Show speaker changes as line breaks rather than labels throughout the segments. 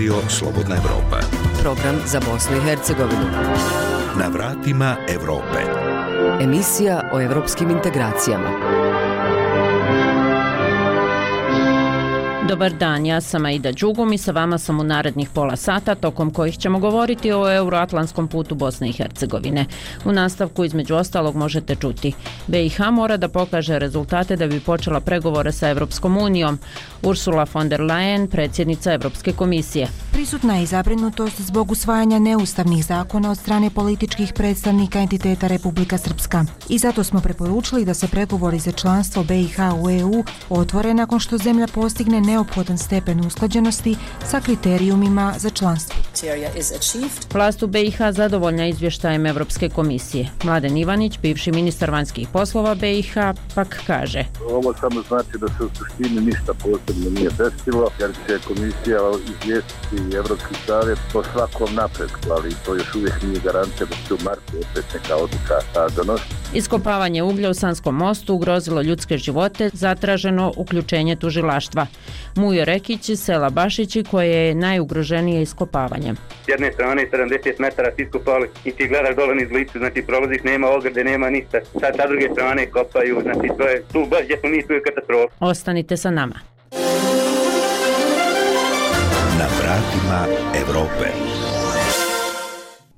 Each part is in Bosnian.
Radio Slobodna Evropa.
Program za Bosnu i Hercegovinu.
Na vratima Evrope.
Emisija o evropskim integracijama.
Dobar dan, ja sam Aida Đugum i sa vama sam u narednih pola sata tokom kojih ćemo govoriti o euroatlantskom putu Bosne i Hercegovine. U nastavku između ostalog možete čuti. BiH mora da pokaže rezultate da bi počela pregovore sa Evropskom unijom. Ursula von der Leyen, predsjednica Evropske komisije.
Prisutna je zabrinutost zbog usvajanja neustavnih zakona od strane političkih predstavnika entiteta Republika Srpska. I zato smo preporučili da se pregovori za članstvo BiH u EU otvore nakon što zemlja postigne neophodan stepen usklađenosti sa kriterijumima za članstvo.
Vlast u BiH zadovoljna izvještajem Evropske komisije. Mladen Ivanić, bivši ministar vanjskih poslova BiH, pak kaže.
Ovo samo znači da se u suštini ništa posebno nije desilo, jer će komisija izvijestiti Evropski savjet po svakom napredku, ali to još uvijek nije garancija da će u martu opet neka odluka donositi.
Iskopavanje uglja u Sanskom mostu ugrozilo ljudske živote, zatraženo uključenje tužilaštva. Mujo Rekić, sela Bašići, koje je najugroženije iskopavanjem.
S jedne strane 70 metara si iskopali i ti gledaš dole niz licu, znači prolaziš, nema ograde, nema ništa. Sad sa druge strane kopaju, znači to je tu baš gdje smo mi, tu je katastrofa.
Ostanite sa nama.
Na vratima Evrope.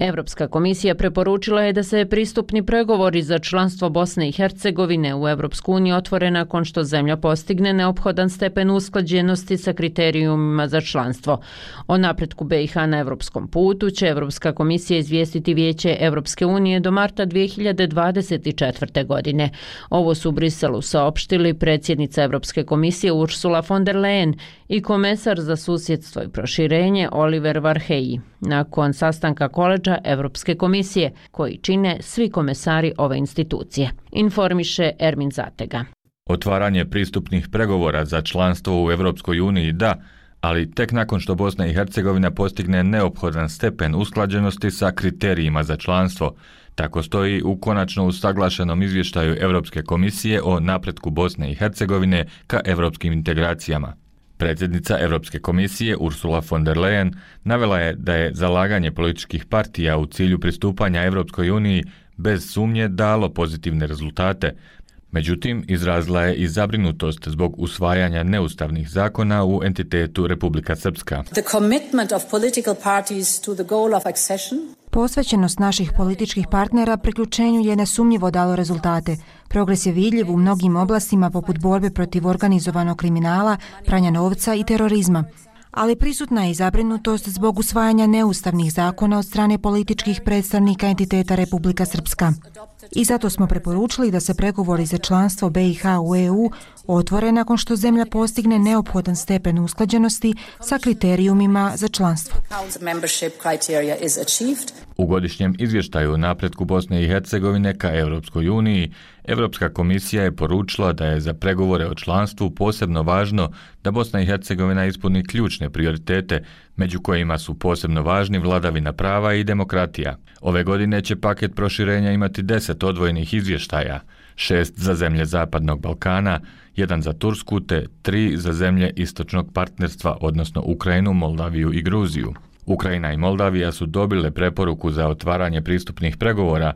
Evropska komisija preporučila je da se pristupni pregovori za članstvo Bosne i Hercegovine u Evropsku uniju otvore nakon što zemlja postigne neophodan stepen usklađenosti sa kriterijumima za članstvo. O napretku BiH na evropskom putu će Evropska komisija izvijestiti vijeće Evropske unije do marta 2024. godine. Ovo su u Briselu saopštili predsjednica Evropske komisije Ursula von der Leyen i komesar za susjedstvo i proširenje Oliver Varheji nakon sastanka koleđa Evropske komisije koji čine svi komesari ove institucije. Informiše Ermin Zatega.
Otvaranje pristupnih pregovora za članstvo u Evropskoj uniji da, ali tek nakon što Bosna i Hercegovina postigne neophodan stepen usklađenosti sa kriterijima za članstvo, tako stoji u konačno usaglašenom izvještaju Evropske komisije o napretku Bosne i Hercegovine ka evropskim integracijama. Predsjednica Europske komisije Ursula von der Leyen navela je da je zalaganje političkih partija u cilju pristupanja Europskoj uniji bez sumnje dalo pozitivne rezultate. Međutim, izrazila je i zabrinutost zbog usvajanja neustavnih zakona u entitetu Republika Srpska.
The commitment of political parties to the goal of accession Posvećenost naših političkih partnera priključenju je nesumnjivo dalo rezultate. Progres je vidljiv u mnogim oblastima poput borbe protiv organizovanog kriminala, pranja novca i terorizma. Ali prisutna je i zabrinutost zbog usvajanja neustavnih zakona od strane političkih predstavnika entiteta Republika Srpska. I zato smo preporučili da se pregovori za članstvo BiH u EU otvore nakon što zemlja postigne neophodan stepen usklađenosti sa kriterijumima za članstvo.
U godišnjem izvještaju o napretku Bosne i Hercegovine ka Europskoj uniji, Evropska komisija je poručila da je za pregovore o članstvu posebno važno da Bosna i Hercegovina ispuni ključne prioritete, među kojima su posebno važni vladavina prava i demokratija. Ove godine će paket proširenja imati deset odvojenih izvještaja, šest za zemlje Zapadnog Balkana, jedan za Tursku te tri za zemlje Istočnog partnerstva, odnosno Ukrajinu, Moldaviju i Gruziju. Ukrajina i Moldavija su dobile preporuku za otvaranje pristupnih pregovora,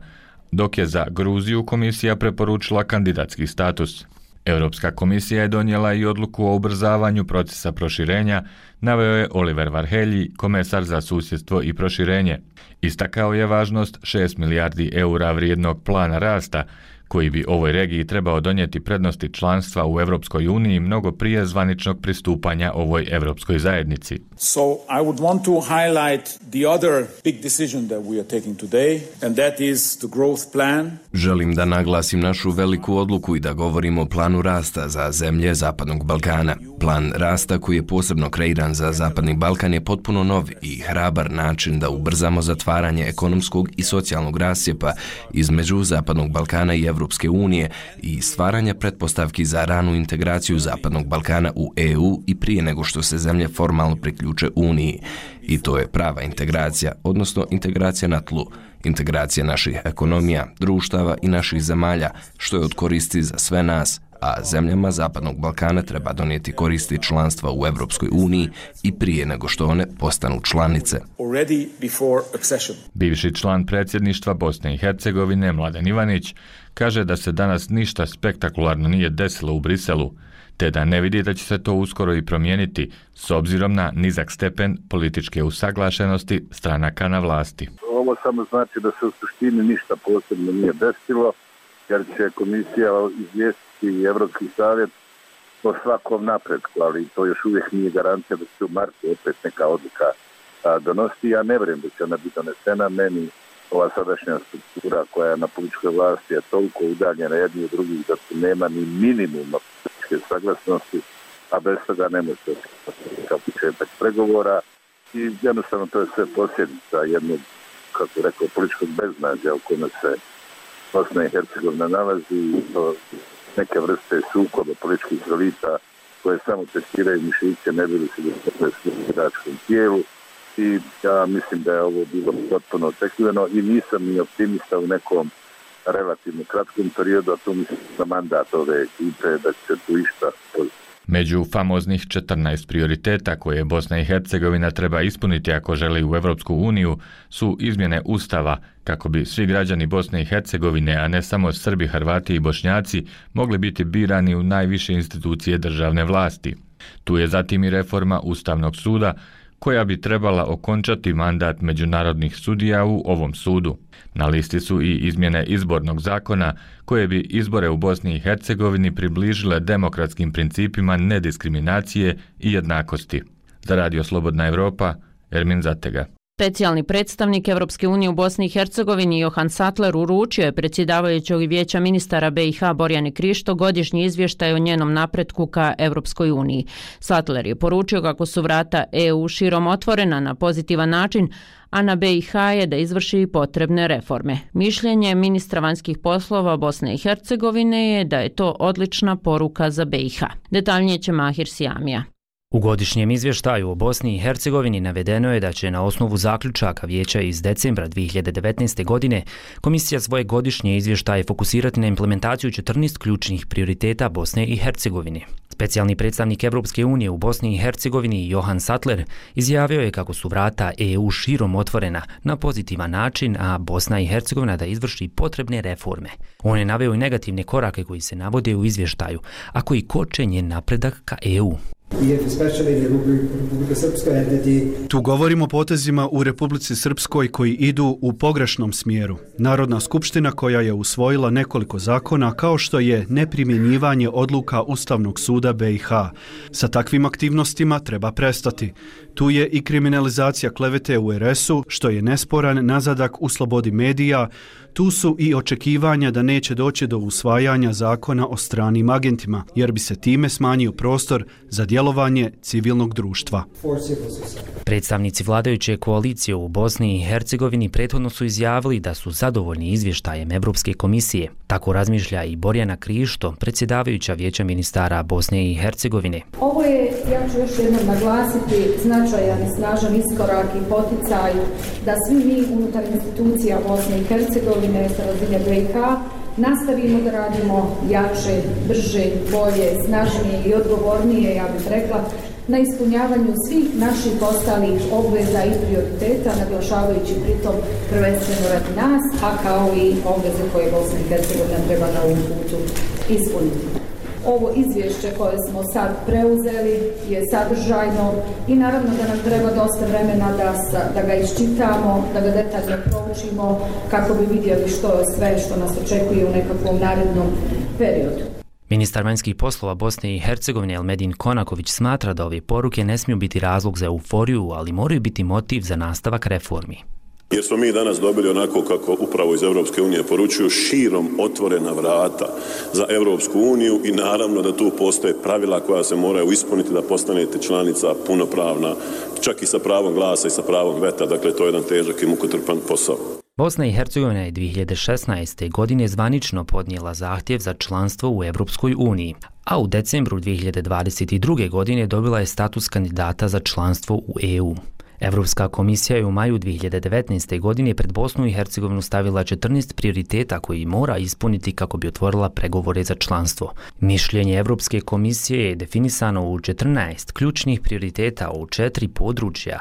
dok je za Gruziju komisija preporučila kandidatski status. Europska komisija je donijela i odluku o ubrzavanju procesa proširenja, naveo je Oliver Varhelji, komesar za susjedstvo i proširenje. Istakao je važnost 6 milijardi eura vrijednog plana rasta, koji bi ovoj regiji trebao donijeti prednosti članstva u Evropskoj uniji mnogo prije zvaničnog pristupanja ovoj Evropskoj zajednici.
So I would want to highlight the other big decision that we are taking today and that is the growth plan.
Želim da naglasim našu veliku odluku i da govorimo o planu rasta za zemlje Zapadnog Balkana. Plan rasta koji je posebno kreiran za Zapadni Balkan je potpuno nov i hrabar način da ubrzamo zatvaranje ekonomskog i socijalnog rasjepa između Zapadnog Balkana i Evropske unije i stvaranje pretpostavki za ranu integraciju Zapadnog Balkana u EU i prije nego što se zemlje formalno priključe Uniji. I to je prava integracija, odnosno integracija na tlu, integracija naših ekonomija, društava i naših zemalja, što je od koristi za sve nas, a zemljama Zapadnog Balkana treba donijeti koristi članstva u Evropskoj uniji i prije nego što one postanu članice.
Bivši član predsjedništva Bosne i Hercegovine, Mladen Ivanić, kaže da se danas ništa spektakularno nije desilo u Briselu, te da ne vidi da će se to uskoro i promijeniti s obzirom na nizak stepen političke usaglašenosti stranaka na vlasti.
Ovo samo znači da se u suštini ništa posebno nije desilo, jer će komisija izvijestiti i Evropski savjet o svakom napretku, ali to još uvijek nije garancija da će u martu opet neka odluka donosti. Ja ne vrem da će ona biti donesena, meni ova sadašnja struktura koja je na političkoj vlasti je toliko udaljena jedni od drugih da tu nema ni minimuma političke saglasnosti, a bez toga ne može kao početak pregovora. I jednostavno to je sve posljedica jednog, kako rekao, političkog beznađa u kome se Bosna i Hercegovina nalazi i to neke vrste sukoba političkih elita koje samo testiraju mišiće, ne bili se da se u tijelu i ja mislim da je ovo bilo potpuno očekivano i nisam ni optimista u nekom relativno kratkom periodu, a tu mislim da mandat ove ekipe da će tu išta
Među famoznih 14 prioriteta koje Bosna i Hercegovina treba ispuniti ako želi u Evropsku uniju su izmjene Ustava kako bi svi građani Bosne i Hercegovine, a ne samo Srbi, Hrvati i Bošnjaci, mogli biti birani u najviše institucije državne vlasti. Tu je zatim i reforma Ustavnog suda koja bi trebala okončati mandat međunarodnih sudija u ovom sudu. Na listi su i izmjene izbornog zakona koje bi izbore u Bosni i Hercegovini približile demokratskim principima nediskriminacije i jednakosti. Za Radio Slobodna Evropa, Ermin Zatega.
Specijalni predstavnik Evropske unije u Bosni i Hercegovini Johan Sattler uručio je predsjedavajućeg vijeća ministara BiH Borjane Krišto godišnji izvještaj o njenom napretku ka Evropskoj uniji. Sattler je poručio kako su vrata EU širom otvorena na pozitivan način, a na BiH je da izvrši potrebne reforme. Mišljenje ministra vanjskih poslova Bosne i Hercegovine je da je to odlična poruka za BiH. Detaljnije će Mahir Sijamija.
U godišnjem izvještaju o Bosni i Hercegovini navedeno je da će na osnovu zaključaka vijeća iz decembra 2019. godine komisija svoje godišnje izvještaje fokusirati na implementaciju 14 ključnih prioriteta Bosne i Hercegovine. Specijalni predstavnik Evropske unije u Bosni i Hercegovini Johan Sattler izjavio je kako su vrata EU širom otvorena na pozitivan način, a Bosna i Hercegovina da izvrši potrebne reforme. On je naveo i negativne korake koji se navode u izvještaju, a koji koče njen napredak ka EU.
Tu govorimo o potezima u Republici Srpskoj koji idu u pogrešnom smjeru. Narodna skupština koja je usvojila nekoliko zakona kao što je neprimjenjivanje odluka Ustavnog suda BiH. Sa takvim aktivnostima treba prestati. Tu je i kriminalizacija klevete u RS-u, što je nesporan nazadak u slobodi medija, Tu su i očekivanja da neće doći do usvajanja zakona o stranim agentima, jer bi se time smanjio prostor za djelovanje civilnog društva.
Predstavnici vladajuće koalicije u Bosni i Hercegovini prethodno su izjavili da su zadovoljni izvještajem Evropske komisije. Tako razmišlja i Borjana Krišto, predsjedavajuća vijeća ministara Bosne i Hercegovine.
Ovo je, ja ću još jednom naglasiti, značajan i snažan iskorak i poticaj da svi mi unutar institucija Bosne i Hercegovine godine sa razine BiH nastavimo da radimo jače, brže, bolje, snažnije i odgovornije, ja bih rekla, na ispunjavanju svih naših ostalih obveza i prioriteta, naglašavajući pritom prvenstveno radi nas, a kao i obveze koje Bosna i Hercegovina treba na ovom putu ispuniti ovo izvješće koje smo sad preuzeli je sadržajno i naravno da nam treba dosta vremena da, da ga iščitamo, da ga detaljno proučimo kako bi vidjeli što je sve što nas očekuje u nekakvom narednom periodu.
Ministar vanjskih poslova Bosne i Hercegovine Elmedin Konaković smatra da ove poruke ne smiju biti razlog za euforiju, ali moraju biti motiv za nastavak reformi.
Jer smo mi danas dobili onako kako upravo iz Evropske unije poručuju širom otvorena vrata za Evropsku uniju i naravno da tu postoje pravila koja se moraju ispuniti da postanete članica punopravna, čak i sa pravom glasa i sa pravom veta, dakle to je jedan težak i mukotrpan posao.
Bosna i Hercegovina je 2016. godine zvanično podnijela zahtjev za članstvo u Evropskoj uniji, a u decembru 2022. godine dobila je status kandidata za članstvo u EU. Evropska komisija je u maju 2019. godine pred Bosnu i Hercegovinu stavila 14 prioriteta koji mora ispuniti kako bi otvorila pregovore za članstvo. Mišljenje Evropske komisije je definisano u 14 ključnih prioriteta u četiri područja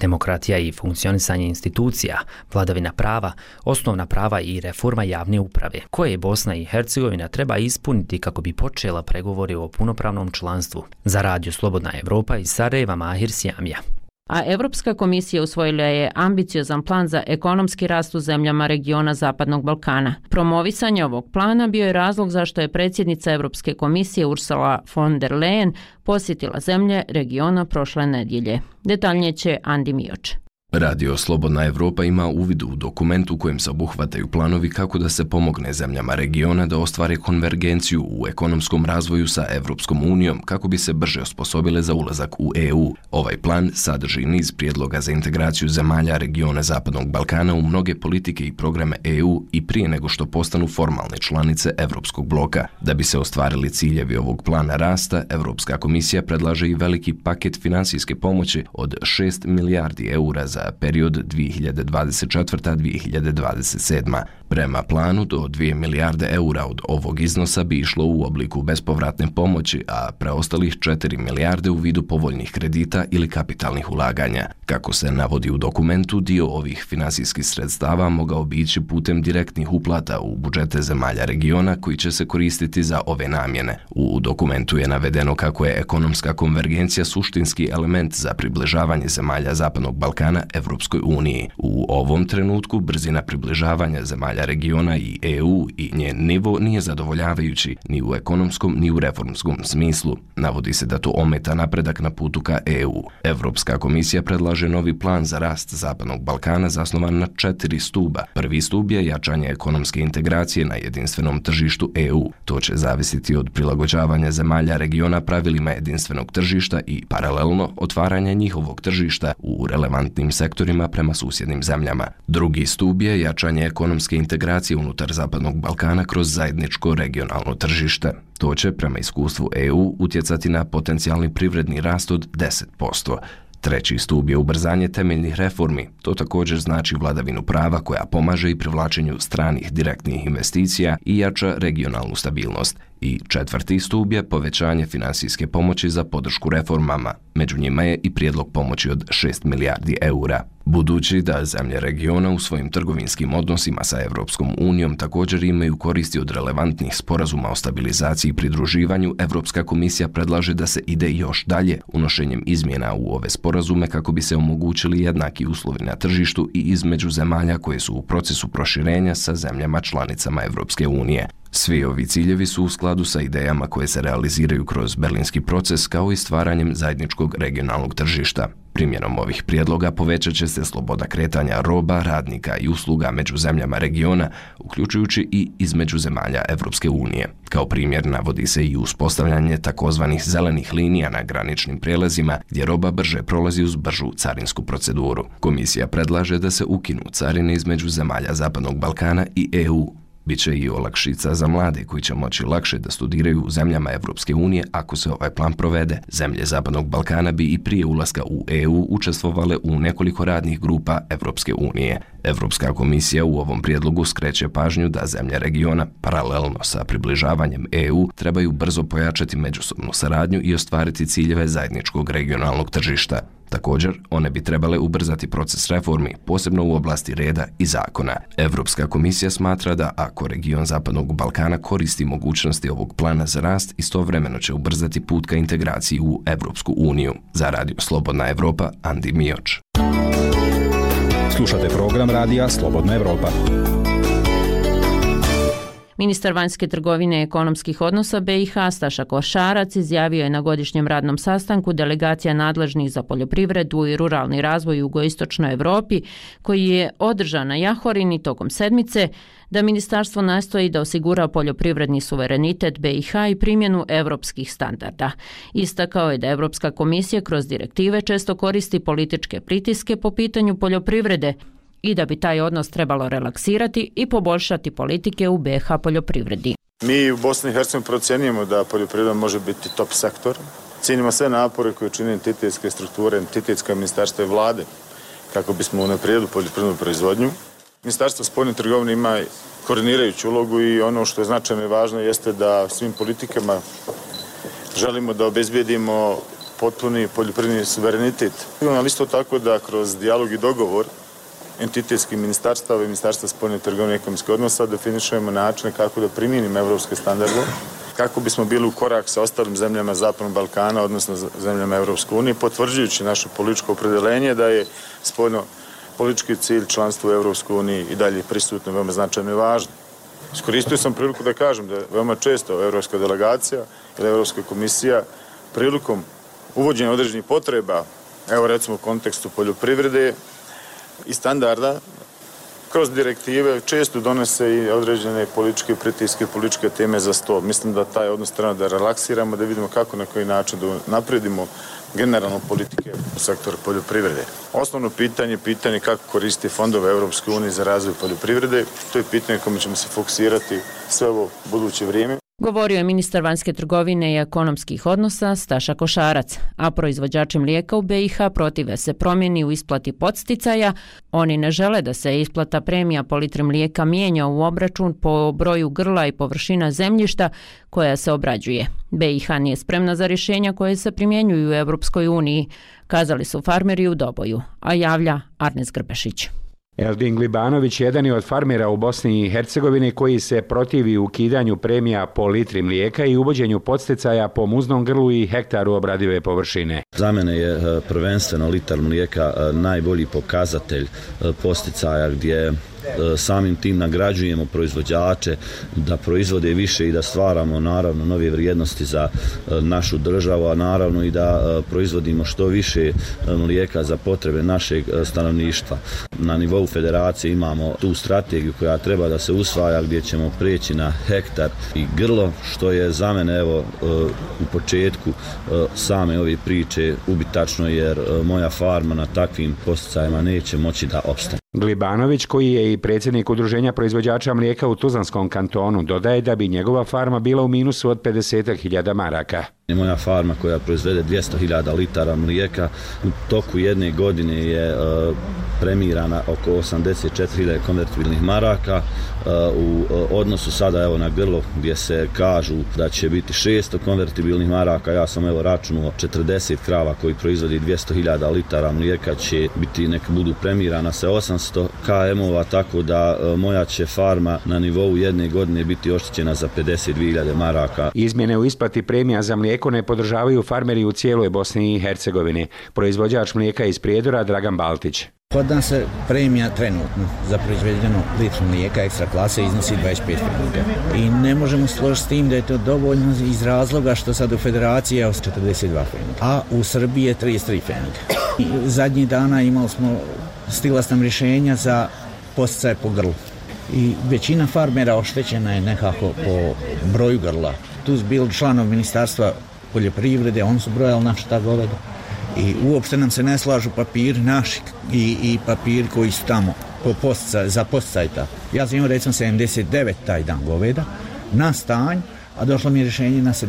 demokratija i funkcionisanje institucija, vladavina prava, osnovna prava i reforma javne uprave, koje Bosna i Hercegovina treba ispuniti kako bi počela pregovore o punopravnom članstvu. Za radio Slobodna Evropa iz Sarajeva Mahir Sjamija
a Evropska komisija usvojila je ambiciozan plan za ekonomski rast u zemljama regiona Zapadnog Balkana. Promovisanje ovog plana bio je razlog zašto je predsjednica Evropske komisije Ursula von der Leyen posjetila zemlje regiona prošle nedjelje. Detaljnije će Andi Mioče.
Radio Slobodna Evropa ima uvid u dokument u kojem se obuhvataju planovi kako da se pomogne zemljama regiona da ostvare konvergenciju u ekonomskom razvoju sa Evropskom unijom kako bi se brže osposobile za ulazak u EU. Ovaj plan sadrži niz prijedloga za integraciju zemalja regiona Zapadnog Balkana u mnoge politike i programe EU i prije nego što postanu formalne članice Evropskog bloka. Da bi se ostvarili ciljevi ovog plana rasta, Evropska komisija predlaže i veliki paket finansijske pomoći od 6 milijardi eura za za period 2024-2027. Prema planu, do 2 milijarde eura od ovog iznosa bi išlo u obliku bespovratne pomoći, a preostalih 4 milijarde u vidu povoljnih kredita ili kapitalnih ulaganja. Kako se navodi u dokumentu, dio ovih finansijskih sredstava mogao bići putem direktnih uplata u budžete zemalja regiona koji će se koristiti za ove namjene. U dokumentu je navedeno kako je ekonomska konvergencija suštinski element za približavanje zemalja Zapadnog Balkana Evropskoj uniji. U ovom trenutku brzina približavanja zemalja regiona i EU i njen nivo nije zadovoljavajući ni u ekonomskom ni u reformskom smislu. Navodi se da to ometa napredak na putu ka EU. Evropska komisija predlaže novi plan za rast Zapadnog Balkana zasnovan na četiri stuba. Prvi stub je jačanje ekonomske integracije na jedinstvenom tržištu EU. To će zavisiti od prilagođavanja zemalja regiona pravilima jedinstvenog tržišta i paralelno otvaranja njihovog tržišta u relevantnim sektorima prema susjednim zemljama. Drugi stup je jačanje ekonomske integracije unutar Zapadnog Balkana kroz zajedničko regionalno tržište. To će, prema iskustvu EU, utjecati na potencijalni privredni rast od 10%. Treći stup je ubrzanje temeljnih reformi. To također znači vladavinu prava koja pomaže i privlačenju stranih direktnih investicija i jača regionalnu stabilnost. I četvrti stup je povećanje finansijske pomoći za podršku reformama. Među njima je i prijedlog pomoći od 6 milijardi eura. Budući da zemlje regiona u svojim trgovinskim odnosima sa Evropskom unijom također imaju koristi od relevantnih sporazuma o stabilizaciji i pridruživanju, Evropska komisija predlaže da se ide još dalje unošenjem izmjena u ove sporazume kako bi se omogućili jednaki uslovi na tržištu i između zemalja koje su u procesu proširenja sa zemljama članicama Evropske unije. Svi ovi ciljevi su u skladu sa idejama koje se realiziraju kroz berlinski proces kao i stvaranjem zajedničkog regionalnog tržišta. Primjenom ovih prijedloga povećat će se sloboda kretanja roba, radnika i usluga među zemljama regiona, uključujući i između zemalja Evropske unije. Kao primjer navodi se i uspostavljanje takozvanih zelenih linija na graničnim prelazima, gdje roba brže prolazi uz bržu carinsku proceduru. Komisija predlaže da se ukinu carine između zemalja Zapadnog Balkana i EU, Biće i olakšica za mlade koji će moći lakše da studiraju u zemljama Evropske unije ako se ovaj plan provede. Zemlje Zapadnog Balkana bi i prije ulaska u EU učestvovale u nekoliko radnih grupa Evropske unije. Evropska komisija u ovom prijedlogu skreće pažnju da zemlje regiona, paralelno sa približavanjem EU, trebaju brzo pojačati međusobnu saradnju i ostvariti ciljeve zajedničkog regionalnog tržišta. Također, one bi trebale ubrzati proces reformi, posebno u oblasti reda i zakona. Evropska komisija smatra da ako region Zapadnog Balkana koristi mogućnosti ovog plana za rast, istovremeno će ubrzati put ka integraciji u Evropsku uniju. Za radio Slobodna Evropa, Andi Mioč.
Slušate program radija Slobodna Evropa.
Ministar vanjske trgovine i ekonomskih odnosa BiH Staša Košarac izjavio je na godišnjem radnom sastanku delegacija nadležnih za poljoprivredu i ruralni razvoj u jugoistočnoj Evropi koji je održan na Jahorini tokom sedmice da ministarstvo nastoji da osigura poljoprivredni suverenitet BiH i primjenu evropskih standarda. Istakao je da Evropska komisija kroz direktive često koristi političke pritiske po pitanju poljoprivrede i da bi taj odnos trebalo relaksirati i poboljšati politike u BH poljoprivredi.
Mi u Bosni i Hercegovini procjenjujemo da poljoprivreda može biti top sektor Cijenimo sve napore koje čine entitetske strukture, entitetska ministarstva i vlade kako bismo unaprijedili poljoprivrednu proizvodnju. Ministarstvo spoljne trgovine ima koordinirajuću ulogu i ono što je značajno i važno jeste da svim politikama želimo da obezbijedimo potpuni poljoprivredni suverenitet. Ali isto tako da kroz dijalog i dogovor entitetskih ministarstava i ministarstva spojne trgovine i ekonomske odnosa definišujemo načine kako da primijenimo evropske standarde kako bismo bili u korak sa ostalim zemljama Zapadnog Balkana, odnosno zemljama Evropske unije, potvrđujući naše političko opredelenje da je spoljno politički cilj članstva u Evropskoj uniji i dalje prisutno veoma značajno i važno. Iskoristio sam priliku da kažem da veoma često Evropska delegacija ili Evropska komisija prilikom uvođenja određenih potreba, evo recimo u kontekstu poljoprivrede i standarda, kroz direktive često donese i određene političke pritiske, političke teme za sto. Mislim da taj odnos treba da relaksiramo, da vidimo kako na koji način da napredimo generalno politike u sektoru poljoprivrede. Osnovno pitanje je pitanje kako koristiti fondove Europske unije za razvoj poljoprivrede. To je pitanje kome ćemo se fokusirati sve ovo buduće vrijeme.
Govorio je ministar vanjske trgovine i ekonomskih odnosa Staša Košarac, a proizvođači mlijeka u BiH protive se promjeni u isplati podsticaja. Oni ne žele da se isplata premija po litri mlijeka mijenja u obračun po broju grla i površina zemljišta koja se obrađuje. BiH nije spremna za rješenja koje se primjenjuju u Europskoj uniji, kazali su farmeri u Doboju, a javlja Arnes Grbešić.
Eldin Glibanović jedan je od farmera u Bosni i Hercegovini koji se protivi ukidanju premija po litri mlijeka i uvođenju podsticaja po muznom grlu i hektaru obradive površine.
Za mene je e, prvenstveno litar mlijeka e, najbolji pokazatelj e, posticaja gdje E, samim tim nagrađujemo proizvođače da proizvode više i da stvaramo naravno nove vrijednosti za e, našu državu, a naravno i da e, proizvodimo što više mlijeka za potrebe našeg stanovništva. Na nivou federacije imamo tu strategiju koja treba da se usvaja gdje ćemo preći na hektar i grlo, što je za mene evo u početku same ove priče ubitačno jer moja farma na takvim posticajima neće moći da opstane.
Glibanović, koji je i predsjednik udruženja proizvođača mlijeka u Tuzlanskom kantonu, dodaje da bi njegova farma bila u minusu od 50.000 maraka.
Moja farma koja proizvede 200.000 litara mlijeka u toku jedne godine je e, premirana oko 84.000 konvertibilnih maraka e, u e, odnosu sada evo na grlo gdje se kažu da će biti 600 konvertibilnih maraka ja sam evo računuo 40 krava koji proizvodi 200.000 litara mlijeka će biti neka budu premirana sa 800 km-ova tako da e, moja će farma na nivou jedne godine biti oštećena za 52.000 maraka.
Izmjene u isplati premija za mlijeka mlijeko ne podržavaju farmeri u cijeloj Bosni i Hercegovini. Proizvođač mlijeka iz Prijedora Dragan Baltić.
Kod nas se premija trenutno za proizvedeno litru mlijeka ekstra klase iznosi 25 fenika. I ne možemo složiti s tim da je to dovoljno iz razloga što sad u federaciji je 42 fenika, a u Srbiji je 33 fenika. Zadnji dana imali smo stila sam rješenja za posticaje po grlu. I većina farmera oštećena je nekako po broju grla tu su bili članov ministarstva poljoprivrede, oni su brojali naše ta goveda. I uopšte nam se ne slažu papiri naši i, i papiri koji su tamo po postica, za posticaj ta. Ja sam imao recimo 79 taj dan goveda na stanj, a došlo mi je rješenje na 70.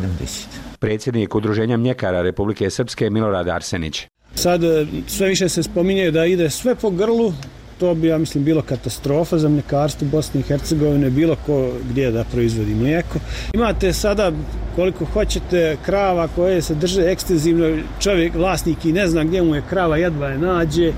Predsjednik Udruženja mljekara Republike Srpske Milorad Arsenić.
Sad e, sve više se spominje da ide sve po grlu, to bi, ja mislim, bilo katastrofa za mljekarstvo Bosne i Hercegovine, bilo ko gdje da proizvodi mlijeko. Imate sada koliko hoćete krava koje se drže ekstenzivno, čovjek, vlasnik i ne zna gdje mu je krava, jedva je nađe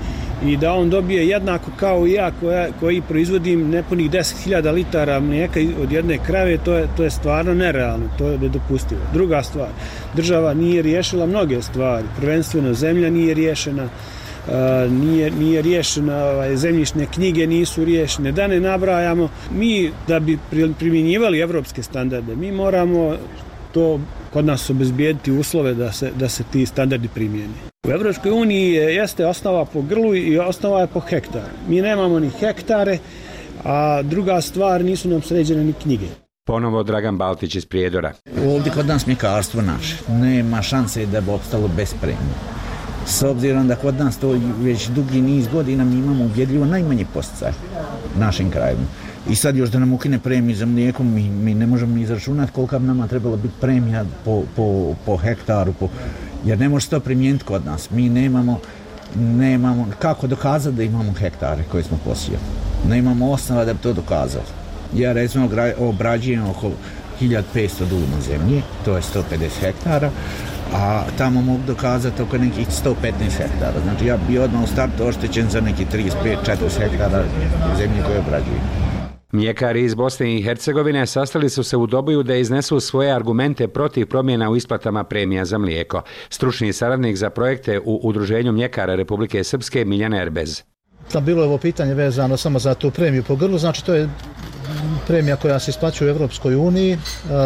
i da on dobije jednako kao i ja koja, koji proizvodim nepunih 10.000 litara mlijeka od jedne krave, to je, to je stvarno nerealno, to je nedopustivo. Druga stvar, država nije riješila mnoge stvari, prvenstveno zemlja nije riješena, nije, nije riješena, ovaj, zemljišne knjige nisu riješene, da ne nabrajamo. Mi, da bi primjenjivali evropske standarde, mi moramo to kod nas obezbijediti uslove da se, da se ti standardi primijeni. U Evropskoj uniji je, jeste osnova po grlu i osnova je po hektaru. Mi nemamo ni hektare, a druga stvar nisu nam sređene ni knjige.
Ponovo Dragan Baltić iz Prijedora.
Ovdje kod nas mjekarstvo naše. Nema šanse da bi opstalo bez premije s obzirom da kod nas to već dugi niz godina mi imamo ubjedljivo najmanje posticaj našim krajima. I sad još da nam ukine premiju za mlijeko, mi, mi ne možemo ni izračunati kolika bi nama trebala biti premija po, po, po hektaru. Po... Jer ne može to primijeniti kod nas. Mi nemamo, nemamo kako dokazati da imamo hektare koje smo posijali. Ne imamo osnova da bi to dokazali. Ja recimo obrađujem oko 1500 duma zemlje, to je 150 hektara, a tamo mogu dokazati oko nekih 115 hektara. Znači ja bi odmah u startu oštećen za neki 35-40 hektara zemlje koje obrađujem.
Mljekari iz Bosne i Hercegovine sastali su se u doboju da iznesu svoje argumente protiv promjena u isplatama premija za mlijeko. Stručni saradnik za projekte u Udruženju mljekara Republike Srpske Miljana Erbez.
Tam bilo je ovo pitanje vezano samo za tu premiju po grlu, znači to je premija koja se isplaćuje u Evropskoj uniji,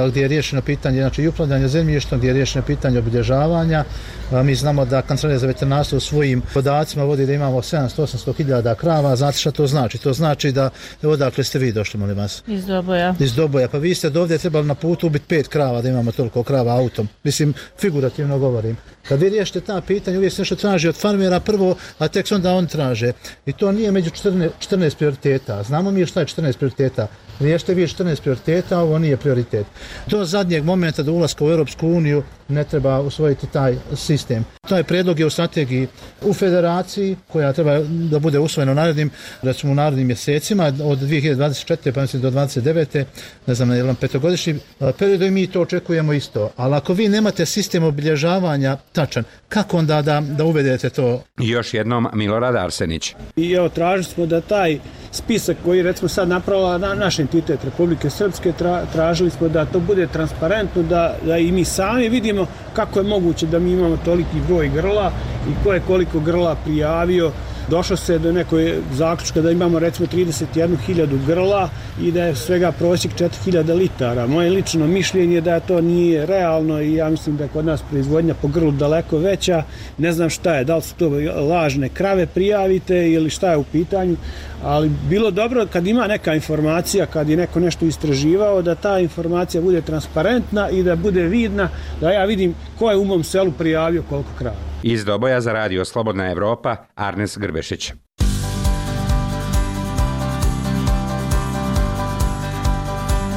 gdje je riješeno pitanje znači, i upravljanja zemljišta, gdje je riješeno pitanje obilježavanja. Mi znamo da kancelarija za veterinarstvo u svojim podacima vodi da imamo 700-800 hiljada krava. Znate što to znači? To znači da, odakle ste vi došli, molim vas?
Iz Doboja.
Iz Doboja. Pa vi ste dovdje trebali na putu ubiti pet krava da imamo toliko krava autom. Mislim, figurativno govorim. Kad vi riješite ta pitanja, uvijek se nešto traži od farmera prvo, a tek onda on traže. I to nije među 14, 14 prioriteta. Znamo mi šta je 14 prioriteta. Riješite vi 14 prioriteta, ovo nije prioritet. Do zadnjeg momenta do ulaska u Europsku uniju ne treba usvojiti taj sistem. Taj predlog je u strategiji u federaciji koja treba da bude usvojena u narednim, recimo u narednim mjesecima od 2024. pa mislim do 29. ne znam, jedan petogodišnji period i mi to očekujemo isto. Ali ako vi nemate sistem obilježavanja tačan, kako onda da, da uvedete to?
Još jednom Milorad Arsenić.
I evo, tražili smo da taj spisak koji recimo sad napravila na naš entitet Republike Srpske, tra, tražili smo da to bude transparentno, da, da i mi sami vidimo kako je moguće da mi imamo toliki broj grla i ko je koliko grla prijavio došlo se do nekoj zaključka da imamo recimo 31.000 grla i da je svega prosjek 4.000 litara. Moje lično mišljenje je da to nije realno i ja mislim da je kod nas proizvodnja po grlu daleko veća. Ne znam šta je, da li su to lažne krave prijavite ili šta je u pitanju, ali bilo dobro kad ima neka informacija, kad je neko nešto istraživao, da ta informacija bude transparentna i da bude vidna, da ja vidim ko je u mom selu prijavio koliko krava.
Iz Doboja za radio Slobodna Evropa, Arnes Grbešić.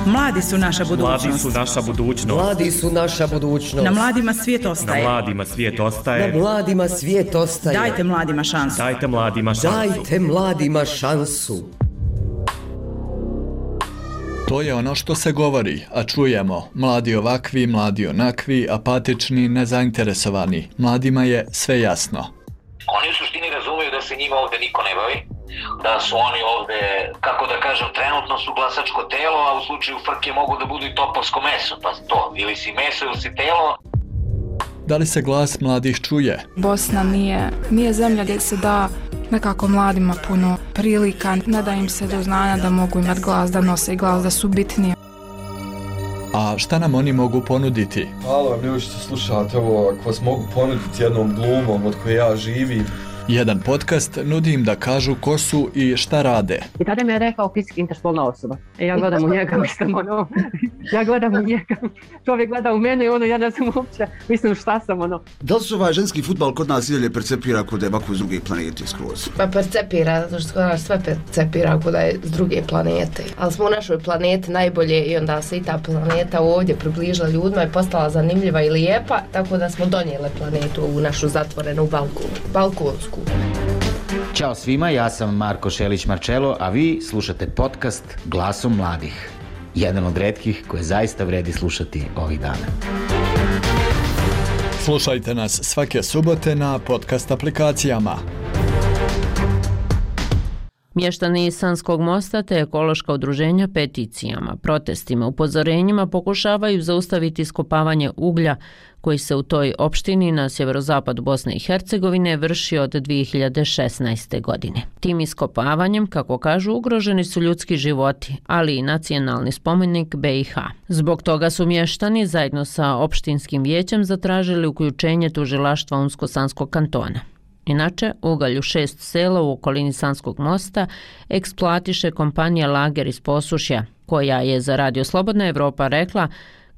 Mladi su naša budućnost.
Mladi su naša budućnost.
Mladi su naša budućnost.
Na mladima svijet ostaje.
Na mladima svijet ostaje.
Na mladima svijet ostaje.
Dajte mladima šansu.
Dajte mladima šansu.
Dajte mladima šansu.
To je ono što se govori, a čujemo. Mladi ovakvi, mladi onakvi, apatični, nezainteresovani. Mladima je sve jasno.
Oni u suštini razumiju da se njima ovde niko ne bavi, da su oni ovde, kako da kažem, trenutno su glasačko telo, a u slučaju frke mogu da budu i topovsko meso, pa to, ili si meso ili si telo.
Da li se glas mladih čuje?
Bosna nije, nije zemlja gdje se da nekako mladima puno prilika, ne da im se do znanja da mogu imati glas, da nose glas, da su bitni.
A šta nam oni mogu ponuditi?
Halo, mi ćete slušati ovo, ako vas mogu ponuditi jednom glumom od koje ja živim,
Jedan podcast nudi im da kažu ko su i šta rade.
I tada mi je rekao fizički interspolna osoba. E ja gledam u njega, mislim, ono, ja gledam u njega, čovjek gleda u mene i ono, ja ne znam uopće, mislim, šta sam, ono.
Da li se ovaj ženski futbal kod nas idalje percepira kod je bako iz druge planete skroz?
Pa percepira, zato što nas sve percepira kod je s druge planete. Ali smo u našoj planeti najbolje i onda se i ta planeta ovdje približila ljudima i postala zanimljiva i lijepa, tako da smo donijele planetu u našu zatvorenu balku, balkonsku.
Ćao svima, ja sam Marko Šelić Marčelo, a vi slušate podcast Glasom mladih. Jedan od redkih koje zaista vredi slušati ovih dana.
Slušajte nas svake subote na podcast aplikacijama.
Mještani Sanskog mosta te ekološka udruženja peticijama, protestima, upozorenjima pokušavaju zaustaviti iskopavanje uglja koji se u toj opštini na sjeverozapadu Bosne i Hercegovine vrši od 2016. godine. Tim iskopavanjem, kako kažu, ugroženi su ljudski životi, ali i nacionalni spomenik BiH. Zbog toga su mještani zajedno sa opštinskim vijećem zatražili uključenje tužilaštva Unsko-Sanskog kantona. Inače, ugalj u šest sela u okolini Sanskog mosta eksploatiše kompanija Lager iz Posušja, koja je za Radio Slobodna Evropa rekla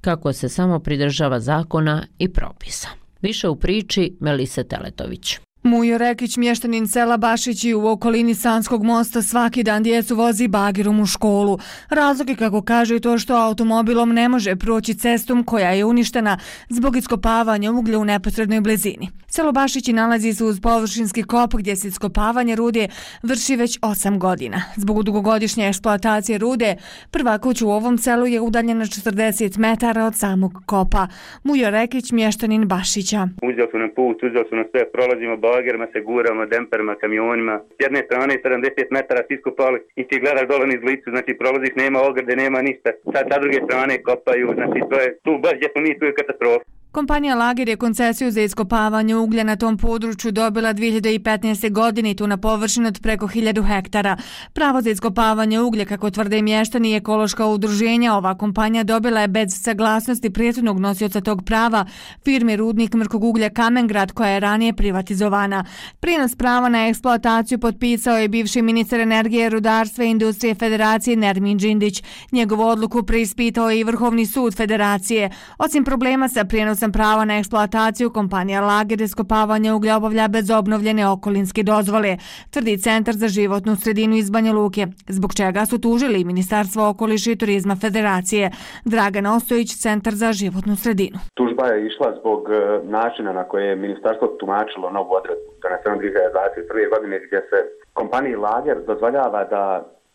kako se samo pridržava zakona i propisa. Više u priči Melise Teletović.
Mujo Rekić, mještanin sela Bašići u okolini Sanskog mosta svaki dan djecu vozi bagirom u školu. Razlog je kako kaže to što automobilom ne može proći cestom koja je uništena zbog iskopavanja uglja u neposrednoj blizini. Selo Bašići nalazi se uz površinski kop gdje se iskopavanje rude vrši već 8 godina. Zbog dugogodišnje eksploatacije rude, prva kuća u ovom selu je udaljena 40 metara od samog kopa. Mujo Rekić, mještanin Bašića.
Uzeo su nam put, uzeo su nam sve, prolazimo bagerima, se gurama, demperima, kamionima. S jedne strane 70 metara si iskopali i ti gledaš dole niz licu, znači prolaziš, nema ograde, nema ništa. Sad sa druge strane kopaju, znači to je tu baš gdje smo mi, tu je katastrofa.
Kompanija Lager je koncesiju za iskopavanje uglja na tom području dobila 2015. godine i tu na površinu od preko 1000 hektara. Pravo za iskopavanje uglja, kako tvrde mještani i ekološka udruženja, ova kompanija dobila je bez saglasnosti prijetnog nosioca tog prava firme Rudnik mrkog uglja Kamengrad koja je ranije privatizovana. Prinos prava na eksploataciju potpisao je bivši ministar energije, rudarstva i industrije federacije Nermin Đindić. Njegovu odluku preispitao je i Vrhovni sud federacije. Osim problema sa prijenos sam prava na eksploataciju, kompanija Lager iskopavanje uglja obavlja bez obnovljene okolinske dozvole, tvrdi Centar za životnu sredinu iz Banja Luke, zbog čega su tužili Ministarstvo okoliša i turizma federacije. Dragan Ostojić, Centar za životnu sredinu.
Tužba je išla zbog e, načina na koje je ministarstvo tumačilo novu odredbu donesenu 2021. godine gdje se kompaniji Lager dozvoljava da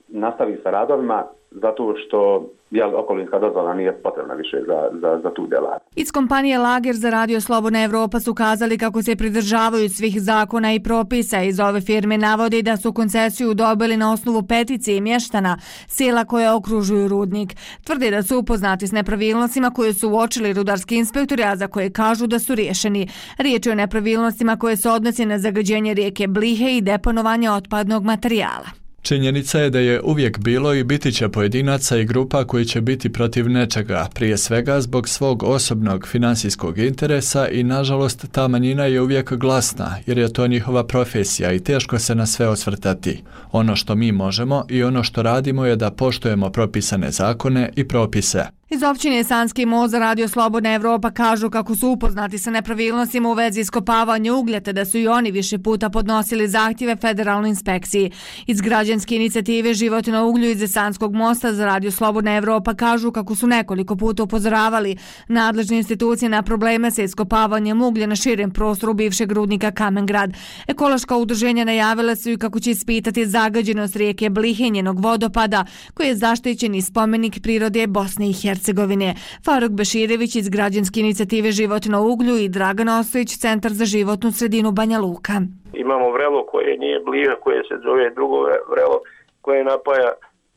nastavi sa radovima zato što jel, okolinska dozvola nije potrebna više za, za, za tu djelatnost.
Iz kompanije Lager za Radio Slobodna Evropa su kazali kako se pridržavaju svih zakona i propisa. Iz ove firme navodi da su koncesiju dobili na osnovu peticije mještana, sela koje okružuju rudnik. Tvrde da su upoznati s nepravilnostima koje su uočili rudarski inspektori, a za koje kažu da su riješeni. Riječ je o nepravilnostima koje se odnose na zagađenje rijeke Blihe i deponovanje otpadnog materijala.
Činjenica je da je uvijek bilo i biti će pojedinaca i grupa koji će biti protiv nečega, prije svega zbog svog osobnog finansijskog interesa i nažalost ta manjina je uvijek glasna jer je to njihova profesija i teško se na sve osvrtati. Ono što mi možemo i ono što radimo je da poštujemo propisane zakone i propise.
Iz općine Sanski most za Radio Slobodna Evropa kažu kako su upoznati sa nepravilnostima u vezi iskopavanja uglja te da su i oni više puta podnosili zahtjeve federalnoj inspekciji. Iz građanske inicijative Život na uglju iz Sanskog mosta za Radio Slobodna Evropa kažu kako su nekoliko puta upozoravali nadležne institucije na probleme sa iskopavanjem uglja na širem prostoru bivšeg rudnika Kamengrad. Ekološka udruženja najavila su i kako će ispitati zagađenost rijeke Blihenjenog vodopada koji je zaštićeni spomenik prirode Bosne i Hercegovine. Hercegovine. Faruk Beširević iz građanske inicijative Život na uglju i Dragan Ostojić, Centar za životnu sredinu Banja Luka.
Imamo vrelo koje nije bliža, koje se zove drugo vrelo, koje napaja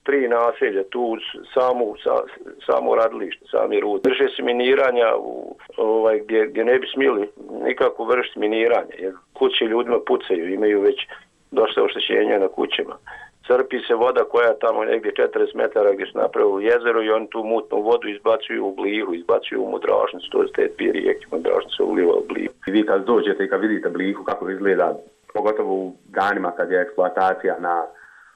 tri naselja tu uz samu, sa, samu radilište, sami rud. Drže se miniranja u, ovaj, gdje, gdje ne bi smili nikako vršiti miniranje, jer kuće ljudima pucaju, imaju već dosta oštećenja na kućama crpi se voda koja tamo negdje 40 metara gdje su napravili jezero i oni tu mutnu vodu izbacuju u blihu, izbacuju u mudražnicu, to je te dvije rijeke, mudražnica uliva u blihu.
I vi kad dođete i kad vidite blihu kako izgleda, pogotovo u danima kad je eksploatacija na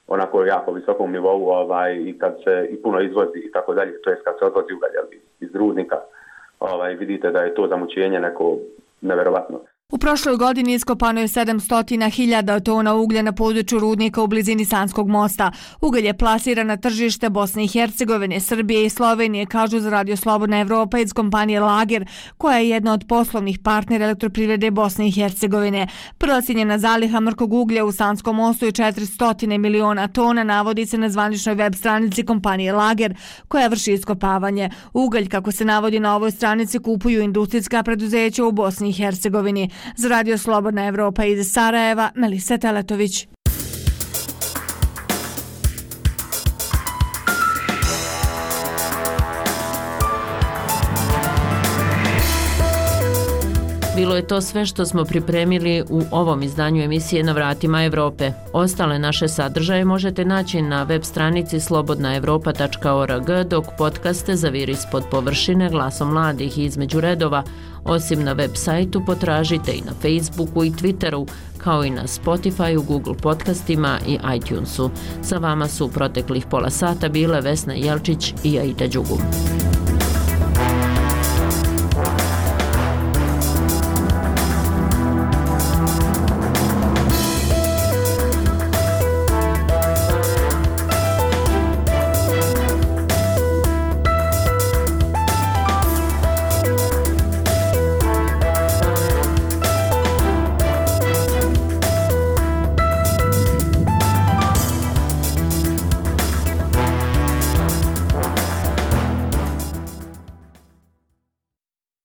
onako jako visokom nivou ovaj, i kad se i puno izvozi i tako dalje, to je kad se odvozi ugalj iz rudnika, ovaj, vidite da je to zamućenje neko neverovatno.
U prošloj godini iskopano je 700.000 tona uglja na području rudnika u blizini Sanskog mosta. Ugalj je plasiran na tržište Bosne i Hercegovine, Srbije i Slovenije, kažu za Radio Slobodna Evropa iz kompanije Lager, koja je jedna od poslovnih partnera elektroprivrede Bosne i Hercegovine. Procijenjena zaliha mrkog uglja u Sanskom mostu je 400 miliona tona, navodi se na zvaničnoj web stranici kompanije Lager, koja vrši iskopavanje. Ugalj, kako se navodi na ovoj stranici, kupuju industrijska preduzeća u Bosni i Hercegovini. Za Radio Slobodna Evropa iz Sarajeva, Melisa Teletović.
Bilo je to sve što smo pripremili u ovom izdanju emisije Na vratima Evrope. Ostale naše sadržaje možete naći na web stranici slobodnaevropa.org dok podcaste za vir ispod površine glasom mladih i između redova. Osim na web sajtu potražite i na Facebooku i Twitteru kao i na Spotify, Google podcastima i iTunesu. Sa vama su proteklih pola sata bile Vesna Jelčić i Aida Đugum.